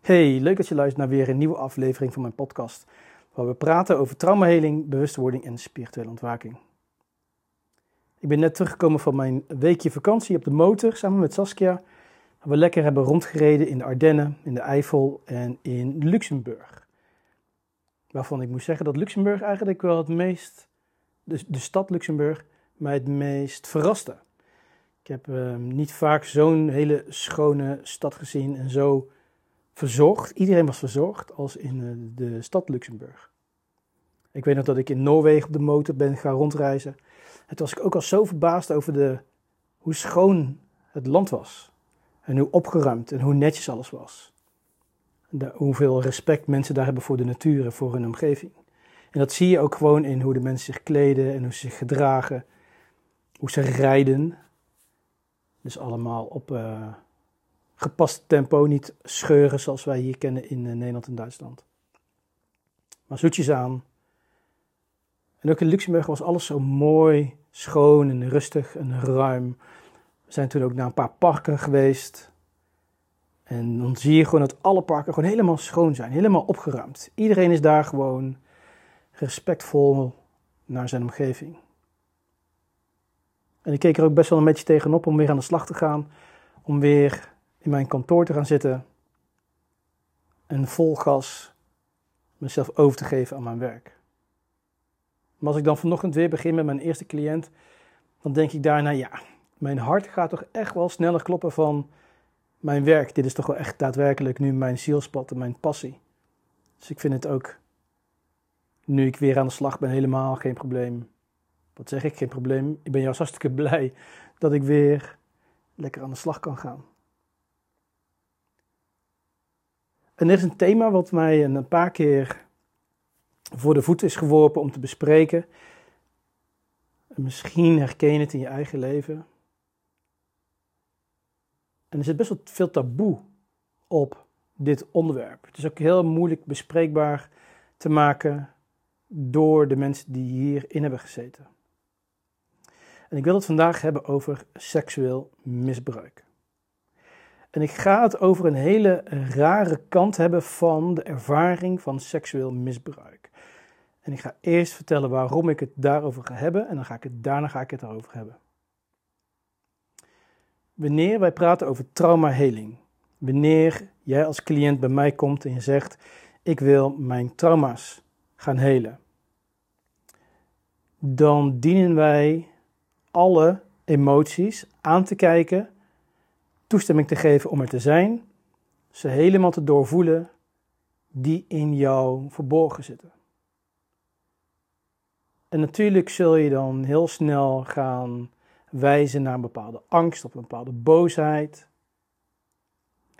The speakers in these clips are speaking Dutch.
Hey, leuk dat je luistert naar weer een nieuwe aflevering van mijn podcast, waar we praten over traumaheling, bewustwording en spirituele ontwaking. Ik ben net teruggekomen van mijn weekje vakantie op de motor samen met Saskia, waar we lekker hebben rondgereden in de Ardennen, in de Eifel en in Luxemburg. Waarvan ik moet zeggen dat Luxemburg eigenlijk wel het meest, de, de stad Luxemburg, mij het meest verraste. Ik heb uh, niet vaak zo'n hele schone stad gezien en zo verzorgd. Iedereen was verzorgd als in uh, de stad Luxemburg. Ik weet nog dat ik in Noorwegen op de motor ben gaan rondreizen. En toen was ik ook al zo verbaasd over de, hoe schoon het land was. En hoe opgeruimd en hoe netjes alles was. De, hoeveel respect mensen daar hebben voor de natuur en voor hun omgeving. En dat zie je ook gewoon in hoe de mensen zich kleden en hoe ze zich gedragen. Hoe ze rijden. Dus allemaal op uh, gepast tempo, niet scheuren zoals wij hier kennen in uh, Nederland en Duitsland. Maar zoetjes aan. En ook in Luxemburg was alles zo mooi, schoon en rustig en ruim. We zijn toen ook naar een paar parken geweest. En dan zie je gewoon dat alle parken gewoon helemaal schoon zijn, helemaal opgeruimd. Iedereen is daar gewoon respectvol naar zijn omgeving. En ik keek er ook best wel een beetje tegenop om weer aan de slag te gaan. Om weer in mijn kantoor te gaan zitten. En vol gas mezelf over te geven aan mijn werk. Maar als ik dan vanochtend weer begin met mijn eerste cliënt, dan denk ik daarna, ja, mijn hart gaat toch echt wel sneller kloppen van mijn werk. Dit is toch wel echt daadwerkelijk nu mijn zielspad en mijn passie. Dus ik vind het ook, nu ik weer aan de slag ben, helemaal geen probleem wat zeg ik, geen probleem. Ik ben juist hartstikke blij dat ik weer lekker aan de slag kan gaan. En er is een thema wat mij een paar keer voor de voet is geworpen om te bespreken. En misschien herken je het in je eigen leven. En er zit best wel veel taboe op dit onderwerp. Het is ook heel moeilijk bespreekbaar te maken door de mensen die hierin hebben gezeten. En ik wil het vandaag hebben over seksueel misbruik. En ik ga het over een hele rare kant hebben van de ervaring van seksueel misbruik. En ik ga eerst vertellen waarom ik het daarover ga hebben en dan ga ik het, daarna ga ik het erover hebben. Wanneer wij praten over traumaheling, wanneer jij als cliënt bij mij komt en je zegt: Ik wil mijn trauma's gaan helen, dan dienen wij alle emoties aan te kijken, toestemming te geven om er te zijn, ze helemaal te doorvoelen die in jou verborgen zitten. En natuurlijk zul je dan heel snel gaan wijzen naar een bepaalde angst of een bepaalde boosheid.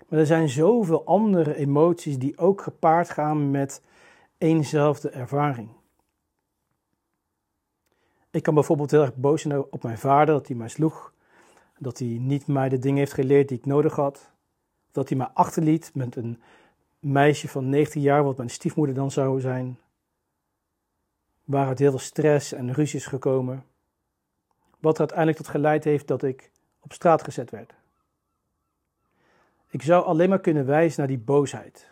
Maar er zijn zoveel andere emoties die ook gepaard gaan met eenzelfde ervaring. Ik kan bijvoorbeeld heel erg boos zijn op mijn vader dat hij mij sloeg. Dat hij niet mij de dingen heeft geleerd die ik nodig had. Dat hij mij achterliet met een meisje van 19 jaar, wat mijn stiefmoeder dan zou zijn. Waaruit heel veel stress en ruzie is gekomen. Wat er uiteindelijk tot geleid heeft dat ik op straat gezet werd. Ik zou alleen maar kunnen wijzen naar die boosheid.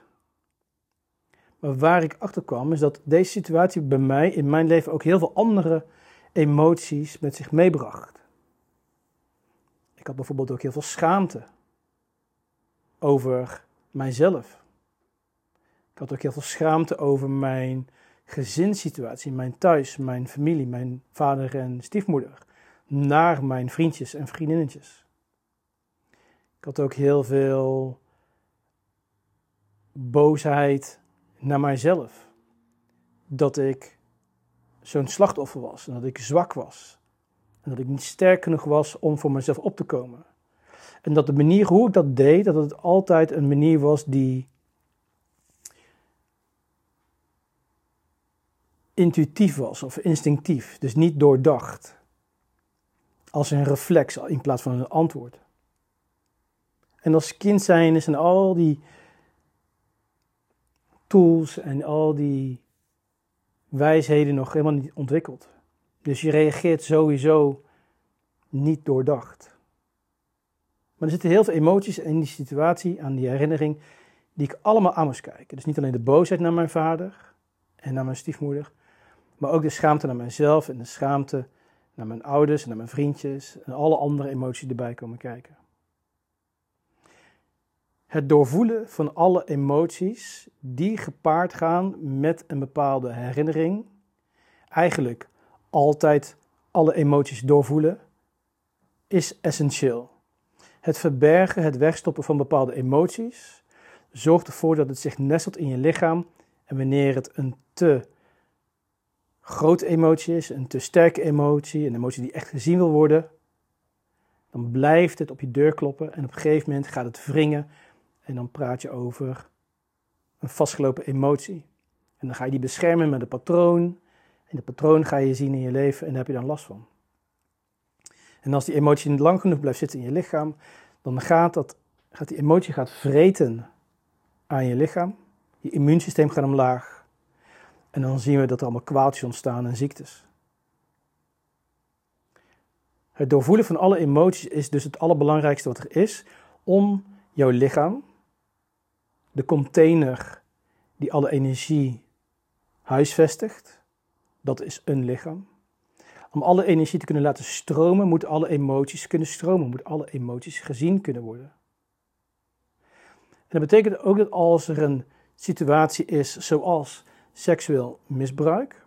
Maar waar ik achter kwam is dat deze situatie bij mij in mijn leven ook heel veel andere emoties met zich meebracht. Ik had bijvoorbeeld ook heel veel schaamte over mijzelf. Ik had ook heel veel schaamte over mijn gezinssituatie, mijn thuis, mijn familie, mijn vader en stiefmoeder, naar mijn vriendjes en vriendinnetjes. Ik had ook heel veel boosheid naar mijzelf. Dat ik zo'n slachtoffer was en dat ik zwak was. Dat ik niet sterk genoeg was om voor mezelf op te komen. En dat de manier hoe ik dat deed, dat het altijd een manier was die intuïtief was of instinctief, dus niet doordacht. Als een reflex in plaats van een antwoord. En als kind zijn en al die tools en al die wijsheden nog helemaal niet ontwikkeld. Dus je reageert sowieso niet doordacht. Maar er zitten heel veel emoties in die situatie, aan die herinnering, die ik allemaal aan moest kijken. Dus niet alleen de boosheid naar mijn vader en naar mijn stiefmoeder, maar ook de schaamte naar mijzelf en de schaamte naar mijn ouders en naar mijn vriendjes en alle andere emoties die erbij komen kijken. Het doorvoelen van alle emoties die gepaard gaan met een bepaalde herinnering, eigenlijk altijd alle emoties doorvoelen, is essentieel. Het verbergen, het wegstoppen van bepaalde emoties zorgt ervoor dat het zich nestelt in je lichaam en wanneer het een te grote emotie is, een te sterke emotie, een emotie die echt gezien wil worden, dan blijft het op je deur kloppen en op een gegeven moment gaat het wringen en dan praat je over een vastgelopen emotie. En dan ga je die beschermen met een patroon en dat patroon ga je zien in je leven en daar heb je dan last van. En als die emotie niet lang genoeg blijft zitten in je lichaam, dan gaat, dat, gaat die emotie gaat vreten aan je lichaam. Je immuunsysteem gaat omlaag. En dan zien we dat er allemaal kwaaltjes ontstaan en ziektes. Het doorvoelen van alle emoties is dus het allerbelangrijkste wat er is om jouw lichaam, de container die alle energie huisvestigt, dat is een lichaam. Om alle energie te kunnen laten stromen, moeten alle emoties kunnen stromen, moeten alle emoties gezien kunnen worden. En dat betekent ook dat als er een situatie is zoals seksueel misbruik.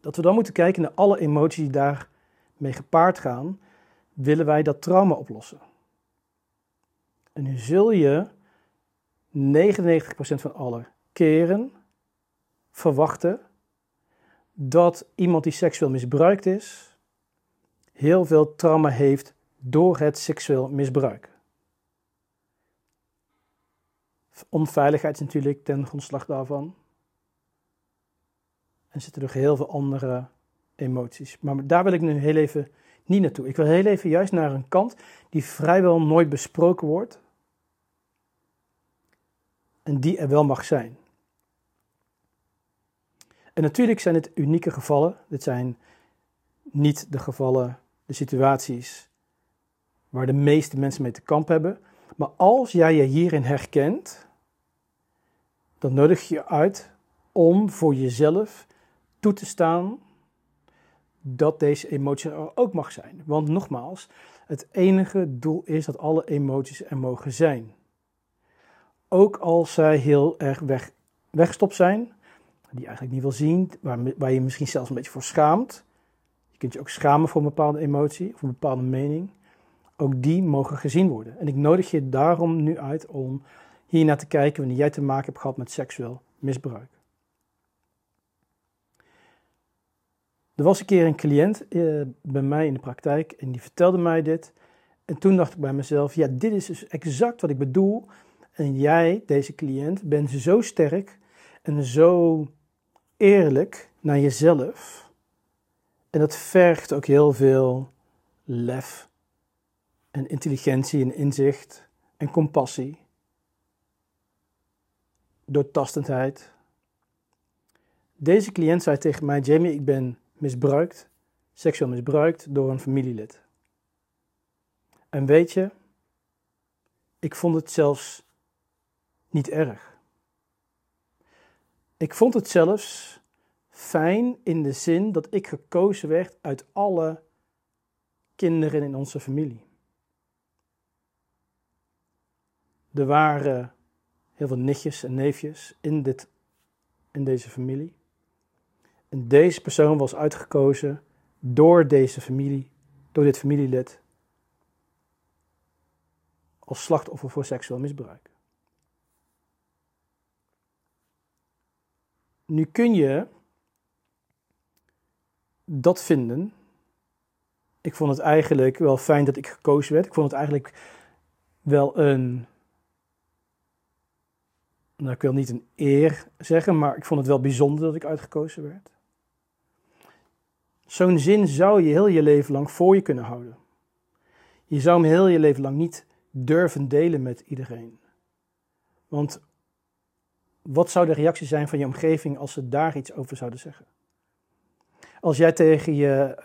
Dat we dan moeten kijken naar alle emoties die daarmee gepaard gaan. Willen wij dat trauma oplossen? En nu zul je 99% van alle keren verwachten dat iemand die seksueel misbruikt is, heel veel trauma heeft door het seksueel misbruik. Onveiligheid is natuurlijk ten grondslag daarvan. En zitten nog heel veel andere emoties. Maar daar wil ik nu heel even niet naartoe. Ik wil heel even juist naar een kant die vrijwel nooit besproken wordt. En die er wel mag zijn. En natuurlijk zijn het unieke gevallen. Dit zijn niet de gevallen, de situaties waar de meeste mensen mee te kamp hebben. Maar als jij je hierin herkent, dan nodig je uit om voor jezelf toe te staan dat deze emotie er ook mag zijn. Want nogmaals, het enige doel is dat alle emoties er mogen zijn. Ook als zij heel erg weg, weggestopt zijn, die je eigenlijk niet wil zien, waar, waar je misschien zelfs een beetje voor schaamt. Je kunt je ook schamen voor een bepaalde emotie of een bepaalde mening. Ook die mogen gezien worden. En ik nodig je daarom nu uit om hier naar te kijken wanneer jij te maken hebt gehad met seksueel misbruik. Er was een keer een cliënt eh, bij mij in de praktijk en die vertelde mij dit. En toen dacht ik bij mezelf, ja, dit is dus exact wat ik bedoel. En jij, deze cliënt, bent zo sterk en zo eerlijk naar jezelf. En dat vergt ook heel veel lef en intelligentie en inzicht en compassie. Doortastendheid. Deze cliënt zei tegen mij, Jamie, ik ben misbruikt, seksueel misbruikt door een familielid. En weet je, ik vond het zelfs niet erg. Ik vond het zelfs fijn in de zin dat ik gekozen werd uit alle kinderen in onze familie. Er waren heel veel nichtjes en neefjes in, dit, in deze familie. En deze persoon was uitgekozen door deze familie, door dit familielid, als slachtoffer voor seksueel misbruik. Nu kun je dat vinden. Ik vond het eigenlijk wel fijn dat ik gekozen werd. Ik vond het eigenlijk wel een. Nou, ik wil niet een eer zeggen, maar ik vond het wel bijzonder dat ik uitgekozen werd. Zo'n zin zou je heel je leven lang voor je kunnen houden. Je zou hem heel je leven lang niet durven delen met iedereen. Want wat zou de reactie zijn van je omgeving als ze daar iets over zouden zeggen? Als jij tegen je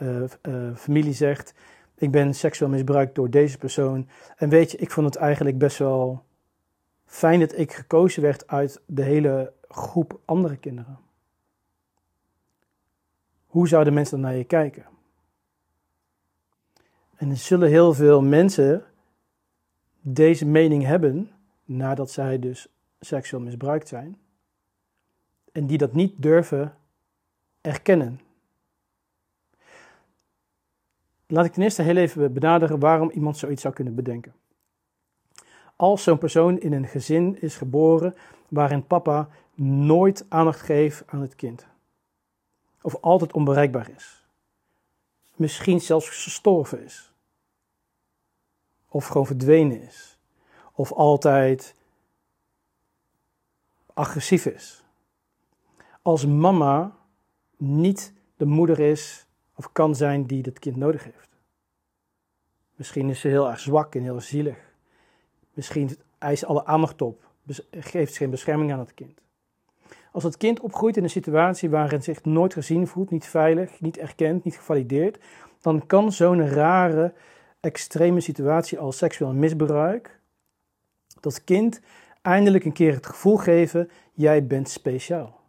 uh, familie zegt: Ik ben seksueel misbruikt door deze persoon. En weet je, ik vond het eigenlijk best wel fijn dat ik gekozen werd uit de hele groep andere kinderen. Hoe zouden mensen dan naar je kijken? En er zullen heel veel mensen deze mening hebben nadat zij dus seksueel misbruikt zijn. En die dat niet durven erkennen. Laat ik ten eerste heel even benaderen waarom iemand zoiets zou kunnen bedenken. Als zo'n persoon in een gezin is geboren waarin papa nooit aandacht geeft aan het kind, of altijd onbereikbaar is, misschien zelfs gestorven is, of gewoon verdwenen is, of altijd agressief is. Als mama niet de moeder is of kan zijn die het kind nodig heeft. Misschien is ze heel erg zwak en heel zielig. Misschien eist alle aandacht op, geeft ze geen bescherming aan het kind. Als het kind opgroeit in een situatie waarin zich nooit gezien voelt, niet veilig, niet erkend, niet gevalideerd, dan kan zo'n rare, extreme situatie als seksueel misbruik dat kind eindelijk een keer het gevoel geven: jij bent speciaal.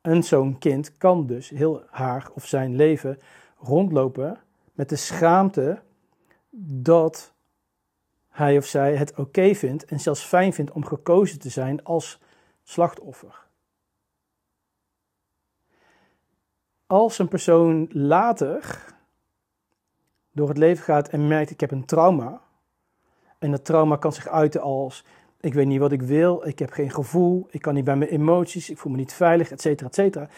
En zo'n kind kan dus heel haar of zijn leven rondlopen met de schaamte dat hij of zij het oké vindt en zelfs fijn vindt om gekozen te zijn als slachtoffer. Als een persoon later door het leven gaat en merkt ik heb een trauma, en dat trauma kan zich uiten als ik weet niet wat ik wil, ik heb geen gevoel, ik kan niet bij mijn emoties, ik voel me niet veilig, et cetera, et cetera.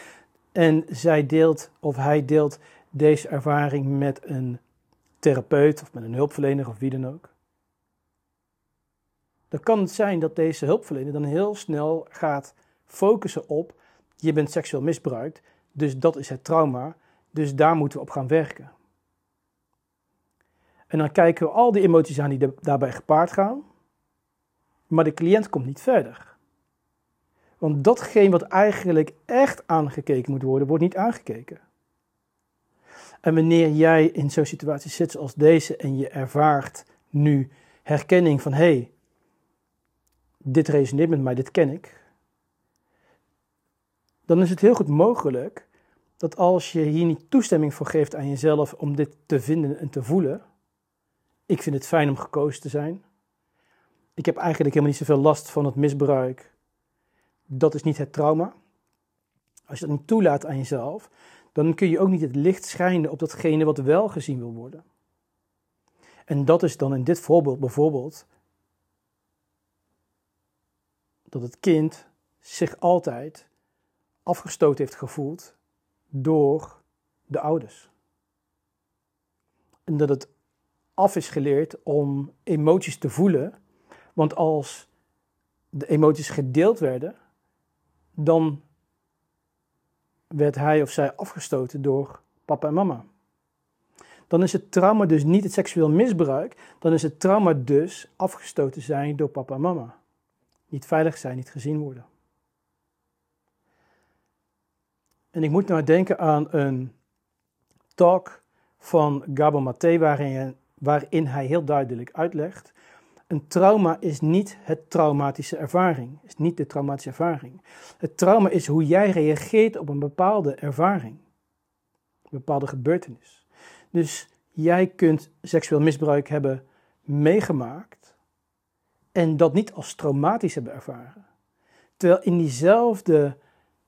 En zij deelt of hij deelt deze ervaring met een therapeut of met een hulpverlener of wie dan ook. Dan kan het zijn dat deze hulpverlener dan heel snel gaat focussen op je bent seksueel misbruikt, dus dat is het trauma, dus daar moeten we op gaan werken. En dan kijken we al die emoties aan die daarbij gepaard gaan. Maar de cliënt komt niet verder. Want datgene wat eigenlijk echt aangekeken moet worden, wordt niet aangekeken. En wanneer jij in zo'n situatie zit als deze en je ervaart nu herkenning van hé, hey, dit resoneert met mij, dit ken ik. Dan is het heel goed mogelijk dat als je hier niet toestemming voor geeft aan jezelf om dit te vinden en te voelen, ik vind het fijn om gekozen te zijn. Ik heb eigenlijk helemaal niet zoveel last van het misbruik. Dat is niet het trauma. Als je dat niet toelaat aan jezelf, dan kun je ook niet het licht schijnen op datgene wat wel gezien wil worden. En dat is dan in dit voorbeeld bijvoorbeeld dat het kind zich altijd afgestoten heeft gevoeld door de ouders. En dat het af is geleerd om emoties te voelen. Want als de emoties gedeeld werden, dan werd hij of zij afgestoten door papa en mama. Dan is het trauma dus niet het seksueel misbruik, dan is het trauma dus afgestoten zijn door papa en mama. Niet veilig zijn, niet gezien worden. En ik moet nou denken aan een talk van Gabo Maté, waarin waarin hij heel duidelijk uitlegt: een trauma is niet het traumatische ervaring, is niet de traumatische ervaring. Het trauma is hoe jij reageert op een bepaalde ervaring, een bepaalde gebeurtenis. Dus jij kunt seksueel misbruik hebben meegemaakt en dat niet als traumatisch hebben ervaren. Terwijl in diezelfde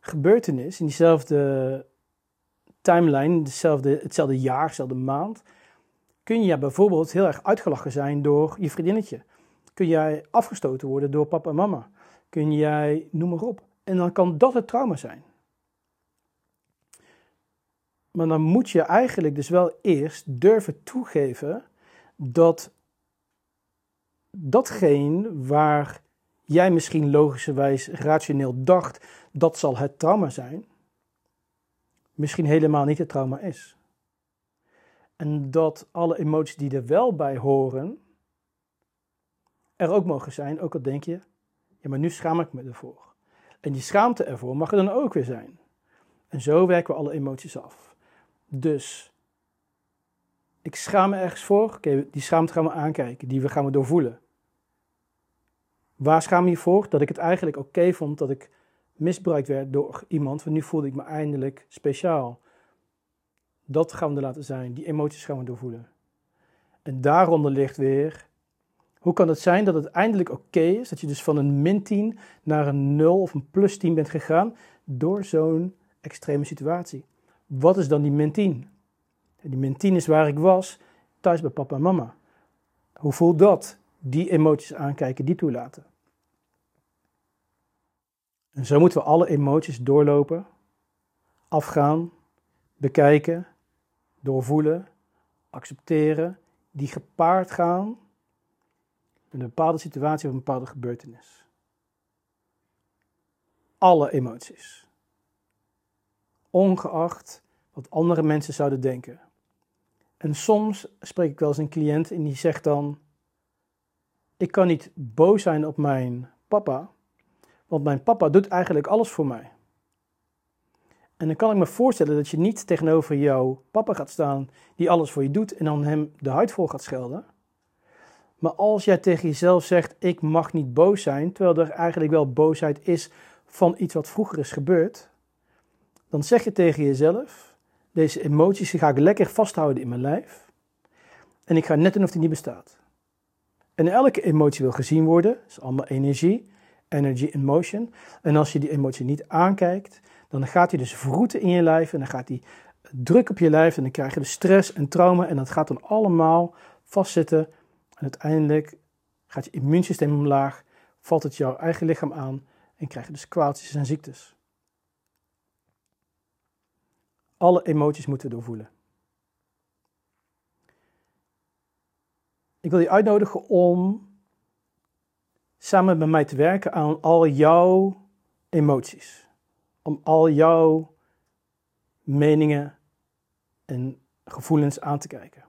gebeurtenis, in diezelfde timeline, hetzelfde, hetzelfde jaar, dezelfde maand, kun je bijvoorbeeld heel erg uitgelachen zijn door je vriendinnetje. Kun jij afgestoten worden door papa en mama. Kun jij, noem maar op. En dan kan dat het trauma zijn. Maar dan moet je eigenlijk dus wel eerst durven toegeven dat datgene waar jij misschien logischerwijs rationeel dacht dat zal het trauma zijn, misschien helemaal niet het trauma is. En dat alle emoties die er wel bij horen, er ook mogen zijn, ook al denk je, ja, maar nu schaam ik me ervoor. En die schaamte ervoor mag er dan ook weer zijn. En zo werken we alle emoties af. Dus, ik schaam me ergens voor, oké, die schaamte gaan we aankijken, die gaan we doorvoelen. Waar schaam je voor? Dat ik het eigenlijk oké vond dat ik misbruikt werd door iemand, want nu voelde ik me eindelijk speciaal. Dat gaan we er laten zijn, die emoties gaan we doorvoelen. En daaronder ligt weer, hoe kan het zijn dat het eindelijk oké is, dat je dus van een min 10 naar een 0 of een plus 10 bent gegaan door zo'n extreme situatie. Wat is dan die min 10? Die min 10 is waar ik was, thuis bij papa en mama. Hoe voelt dat? Die emoties aankijken, die toelaten. En zo moeten we alle emoties doorlopen, afgaan, bekijken, doorvoelen, accepteren, die gepaard gaan met een bepaalde situatie of een bepaalde gebeurtenis. Alle emoties. Ongeacht wat andere mensen zouden denken. En soms spreek ik wel eens een cliënt en die zegt dan: Ik kan niet boos zijn op mijn papa, want mijn papa doet eigenlijk alles voor mij. En dan kan ik me voorstellen dat je niet tegenover jouw papa gaat staan die alles voor je doet en dan hem de huid vol gaat schelden. Maar als jij tegen jezelf zegt: Ik mag niet boos zijn, terwijl er eigenlijk wel boosheid is van iets wat vroeger is gebeurd, dan zeg je tegen jezelf: Deze emoties ga ik lekker vasthouden in mijn lijf en ik ga net doen of die niet bestaat. En elke emotie wil gezien worden, dat is allemaal energie energy in motion. En als je die emotie niet aankijkt, dan gaat hij dus vroeten in je lijf en dan gaat hij druk op je lijf en dan krijg je de stress en trauma en dat gaat dan allemaal vastzitten. En uiteindelijk gaat je immuunsysteem omlaag, valt het jouw eigen lichaam aan en krijg je dus kwaaltjes en ziektes. Alle emoties moeten doorvoelen. Ik wil je uitnodigen om samen met mij te werken aan al jouw emoties. Om al jouw meningen en gevoelens aan te kijken.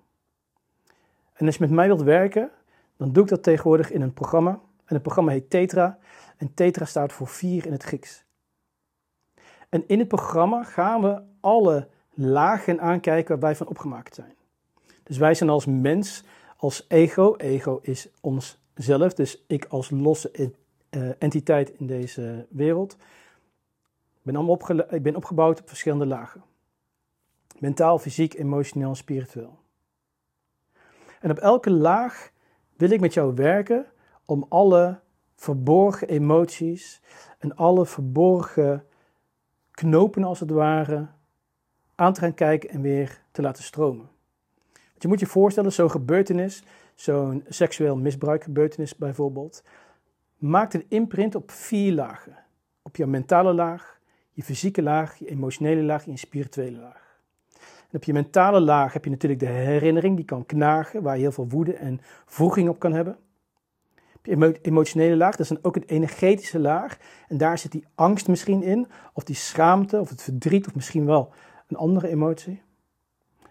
En als je met mij wilt werken, dan doe ik dat tegenwoordig in een programma. En het programma heet Tetra. En Tetra staat voor vier in het Grieks. En in het programma gaan we alle lagen aankijken waar wij van opgemaakt zijn. Dus wij zijn als mens, als ego. Ego is ons zelf, dus ik als losse eh, entiteit in deze wereld, ben, allemaal ik ben opgebouwd op verschillende lagen. Mentaal, fysiek, emotioneel spiritueel. En op elke laag wil ik met jou werken om alle verborgen emoties en alle verborgen knopen als het ware aan te gaan kijken en weer te laten stromen. Want je moet je voorstellen, zo'n gebeurtenis zo'n seksueel misbruikgebeurtenis bijvoorbeeld, maakt een imprint op vier lagen. Op je mentale laag, je fysieke laag, je emotionele laag en je spirituele laag. En op je mentale laag heb je natuurlijk de herinnering, die kan knagen, waar je heel veel woede en vroeging op kan hebben. Op je emotionele laag, dat is dan ook een energetische laag. En daar zit die angst misschien in, of die schaamte, of het verdriet, of misschien wel een andere emotie.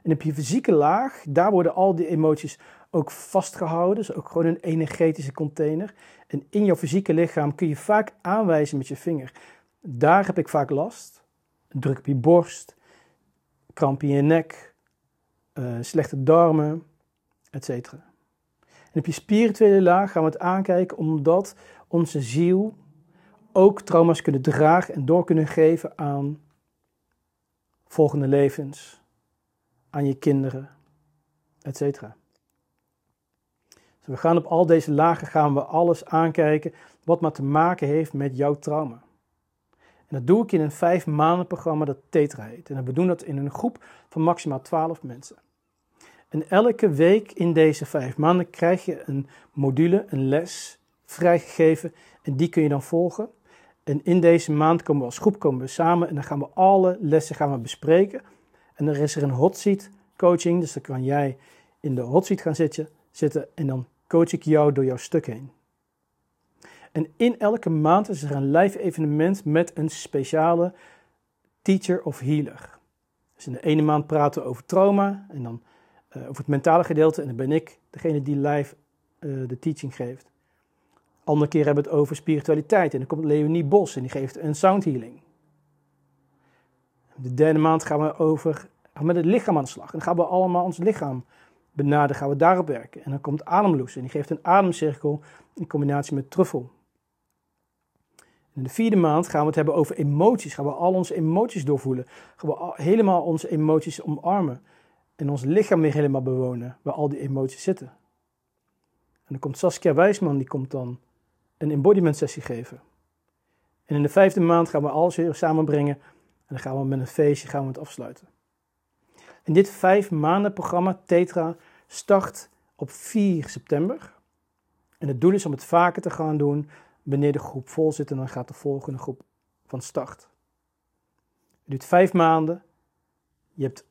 En op je fysieke laag, daar worden al die emoties ook vastgehouden. Dus ook gewoon een energetische container. En in jouw fysieke lichaam kun je vaak aanwijzen met je vinger. Daar heb ik vaak last. Druk op je borst, kramp in je nek, uh, slechte darmen, etc. En op je spirituele laag gaan we het aankijken omdat onze ziel ook trauma's kunnen dragen en door kunnen geven aan volgende levens, aan je kinderen, etc. Dus we gaan op al deze lagen gaan we alles aankijken wat maar te maken heeft met jouw trauma. En dat doe ik in een vijf maanden programma dat Tetra. En we doen dat in een groep van maximaal 12 mensen. En elke week in deze vijf maanden krijg je een module, een les, vrijgegeven. En die kun je dan volgen. En in deze maand komen we als groep komen we samen en dan gaan we alle lessen gaan we bespreken. En er is er een hot seat coaching, dus dan kan jij in de hot seat gaan zitten, zitten en dan coach ik jou door jouw stuk heen. En in elke maand is er een live evenement met een speciale teacher of healer. Dus in de ene maand praten we over trauma en dan uh, over het mentale gedeelte en dan ben ik degene die live uh, de teaching geeft. Andere keer hebben we het over spiritualiteit en dan komt Leonie Bos en die geeft een sound healing. De derde maand gaan we over met het lichaam aan de slag en dan gaan we allemaal ons lichaam benaderen, gaan we daarop werken. En dan komt Ademloes en die geeft een ademcirkel in combinatie met truffel. In de vierde maand gaan we het hebben over emoties. Gaan we al onze emoties doorvoelen. Gaan we helemaal onze emoties omarmen. En ons lichaam weer helemaal bewonen, waar al die emoties zitten. En dan komt Saskia Wijsman, die komt dan een embodiment sessie geven. En in de vijfde maand gaan we alles weer samenbrengen. En dan gaan we met een feestje gaan we het afsluiten. En dit vijf maanden programma Tetra start op 4 september. En het doel is om het vaker te gaan doen wanneer de groep vol zit en dan gaat de volgende groep van start. Het duurt vijf maanden. Je hebt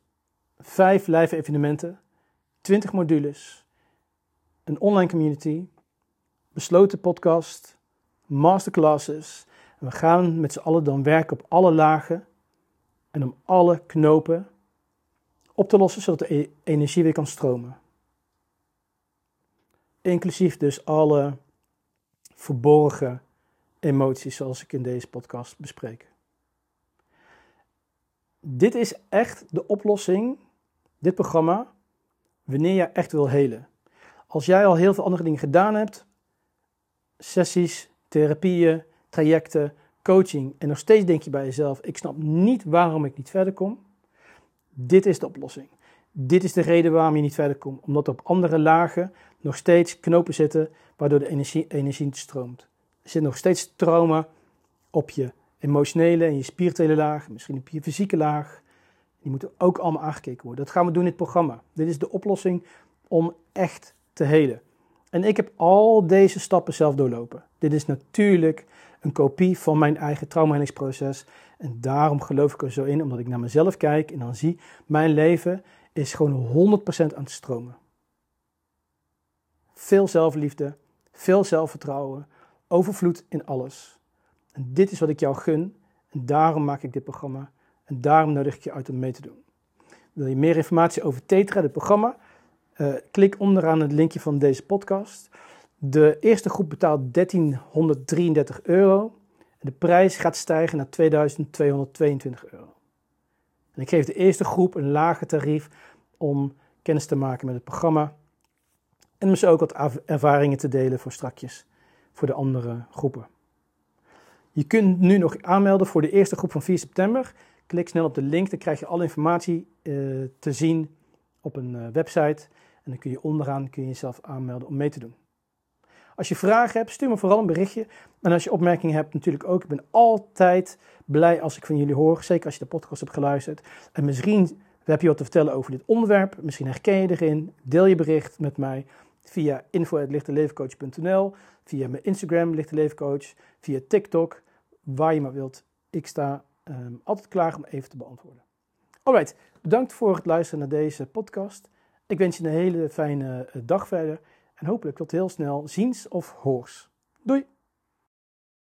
vijf live evenementen, 20 modules, een online community, besloten podcast, masterclasses. We gaan met z'n allen dan werken op alle lagen en om alle knopen op te lossen zodat de e- energie weer kan stromen. Inclusief dus alle verborgen emoties zoals ik in deze podcast bespreek. Dit is echt de oplossing, dit programma, wanneer je echt wil helen. Als jij al heel veel andere dingen gedaan hebt, sessies, therapieën, trajecten, coaching, en nog steeds denk je bij jezelf: ik snap niet waarom ik niet verder kom. Dit is de oplossing. Dit is de reden waarom je niet verder komt. Omdat er op andere lagen nog steeds knopen zitten waardoor de energie, energie stroomt. Er zitten nog steeds stromen op je emotionele en je spirituele laag, misschien op je fysieke laag. Die moeten ook allemaal aangekeken worden. Dat gaan we doen in het programma. Dit is de oplossing om echt te helen. En ik heb al deze stappen zelf doorlopen. Dit is natuurlijk een kopie van mijn eigen traumahelingsproces. En daarom geloof ik er zo in, omdat ik naar mezelf kijk en dan zie, mijn leven is gewoon 100% aan het stromen. Veel zelfliefde, veel zelfvertrouwen, overvloed in alles. En dit is wat ik jou gun en daarom maak ik dit programma en daarom nodig ik je uit om mee te doen. Wil je meer informatie over Tetra, het programma? Uh, klik onderaan het linkje van deze podcast. De eerste groep betaalt 1333 euro. De prijs gaat stijgen naar 2222 euro. En ik geef de eerste groep een lager tarief om kennis te maken met het programma. En om ze ook wat ervaringen te delen voor strakjes, voor de andere groepen. Je kunt nu nog aanmelden voor de eerste groep van 4 september. Klik snel op de link, dan krijg je alle informatie uh, te zien op een uh, website. En dan kun je onderaan kun je jezelf aanmelden om mee te doen. Als je vragen hebt, stuur me vooral een berichtje. En als je opmerkingen hebt, natuurlijk ook. Ik ben altijd blij als ik van jullie hoor. Zeker als je de podcast hebt geluisterd. En misschien heb je wat te vertellen over dit onderwerp. Misschien herken je erin. Deel je bericht met mij via info.lichtelevencoach.nl, via mijn Instagram Lichte via TikTok, waar je maar wilt. Ik sta um, altijd klaar om even te beantwoorden. Alright, bedankt voor het luisteren naar deze podcast. Ik wens je een hele fijne eh, dag verder en hopelijk tot heel snel ziens of hoors. Doei!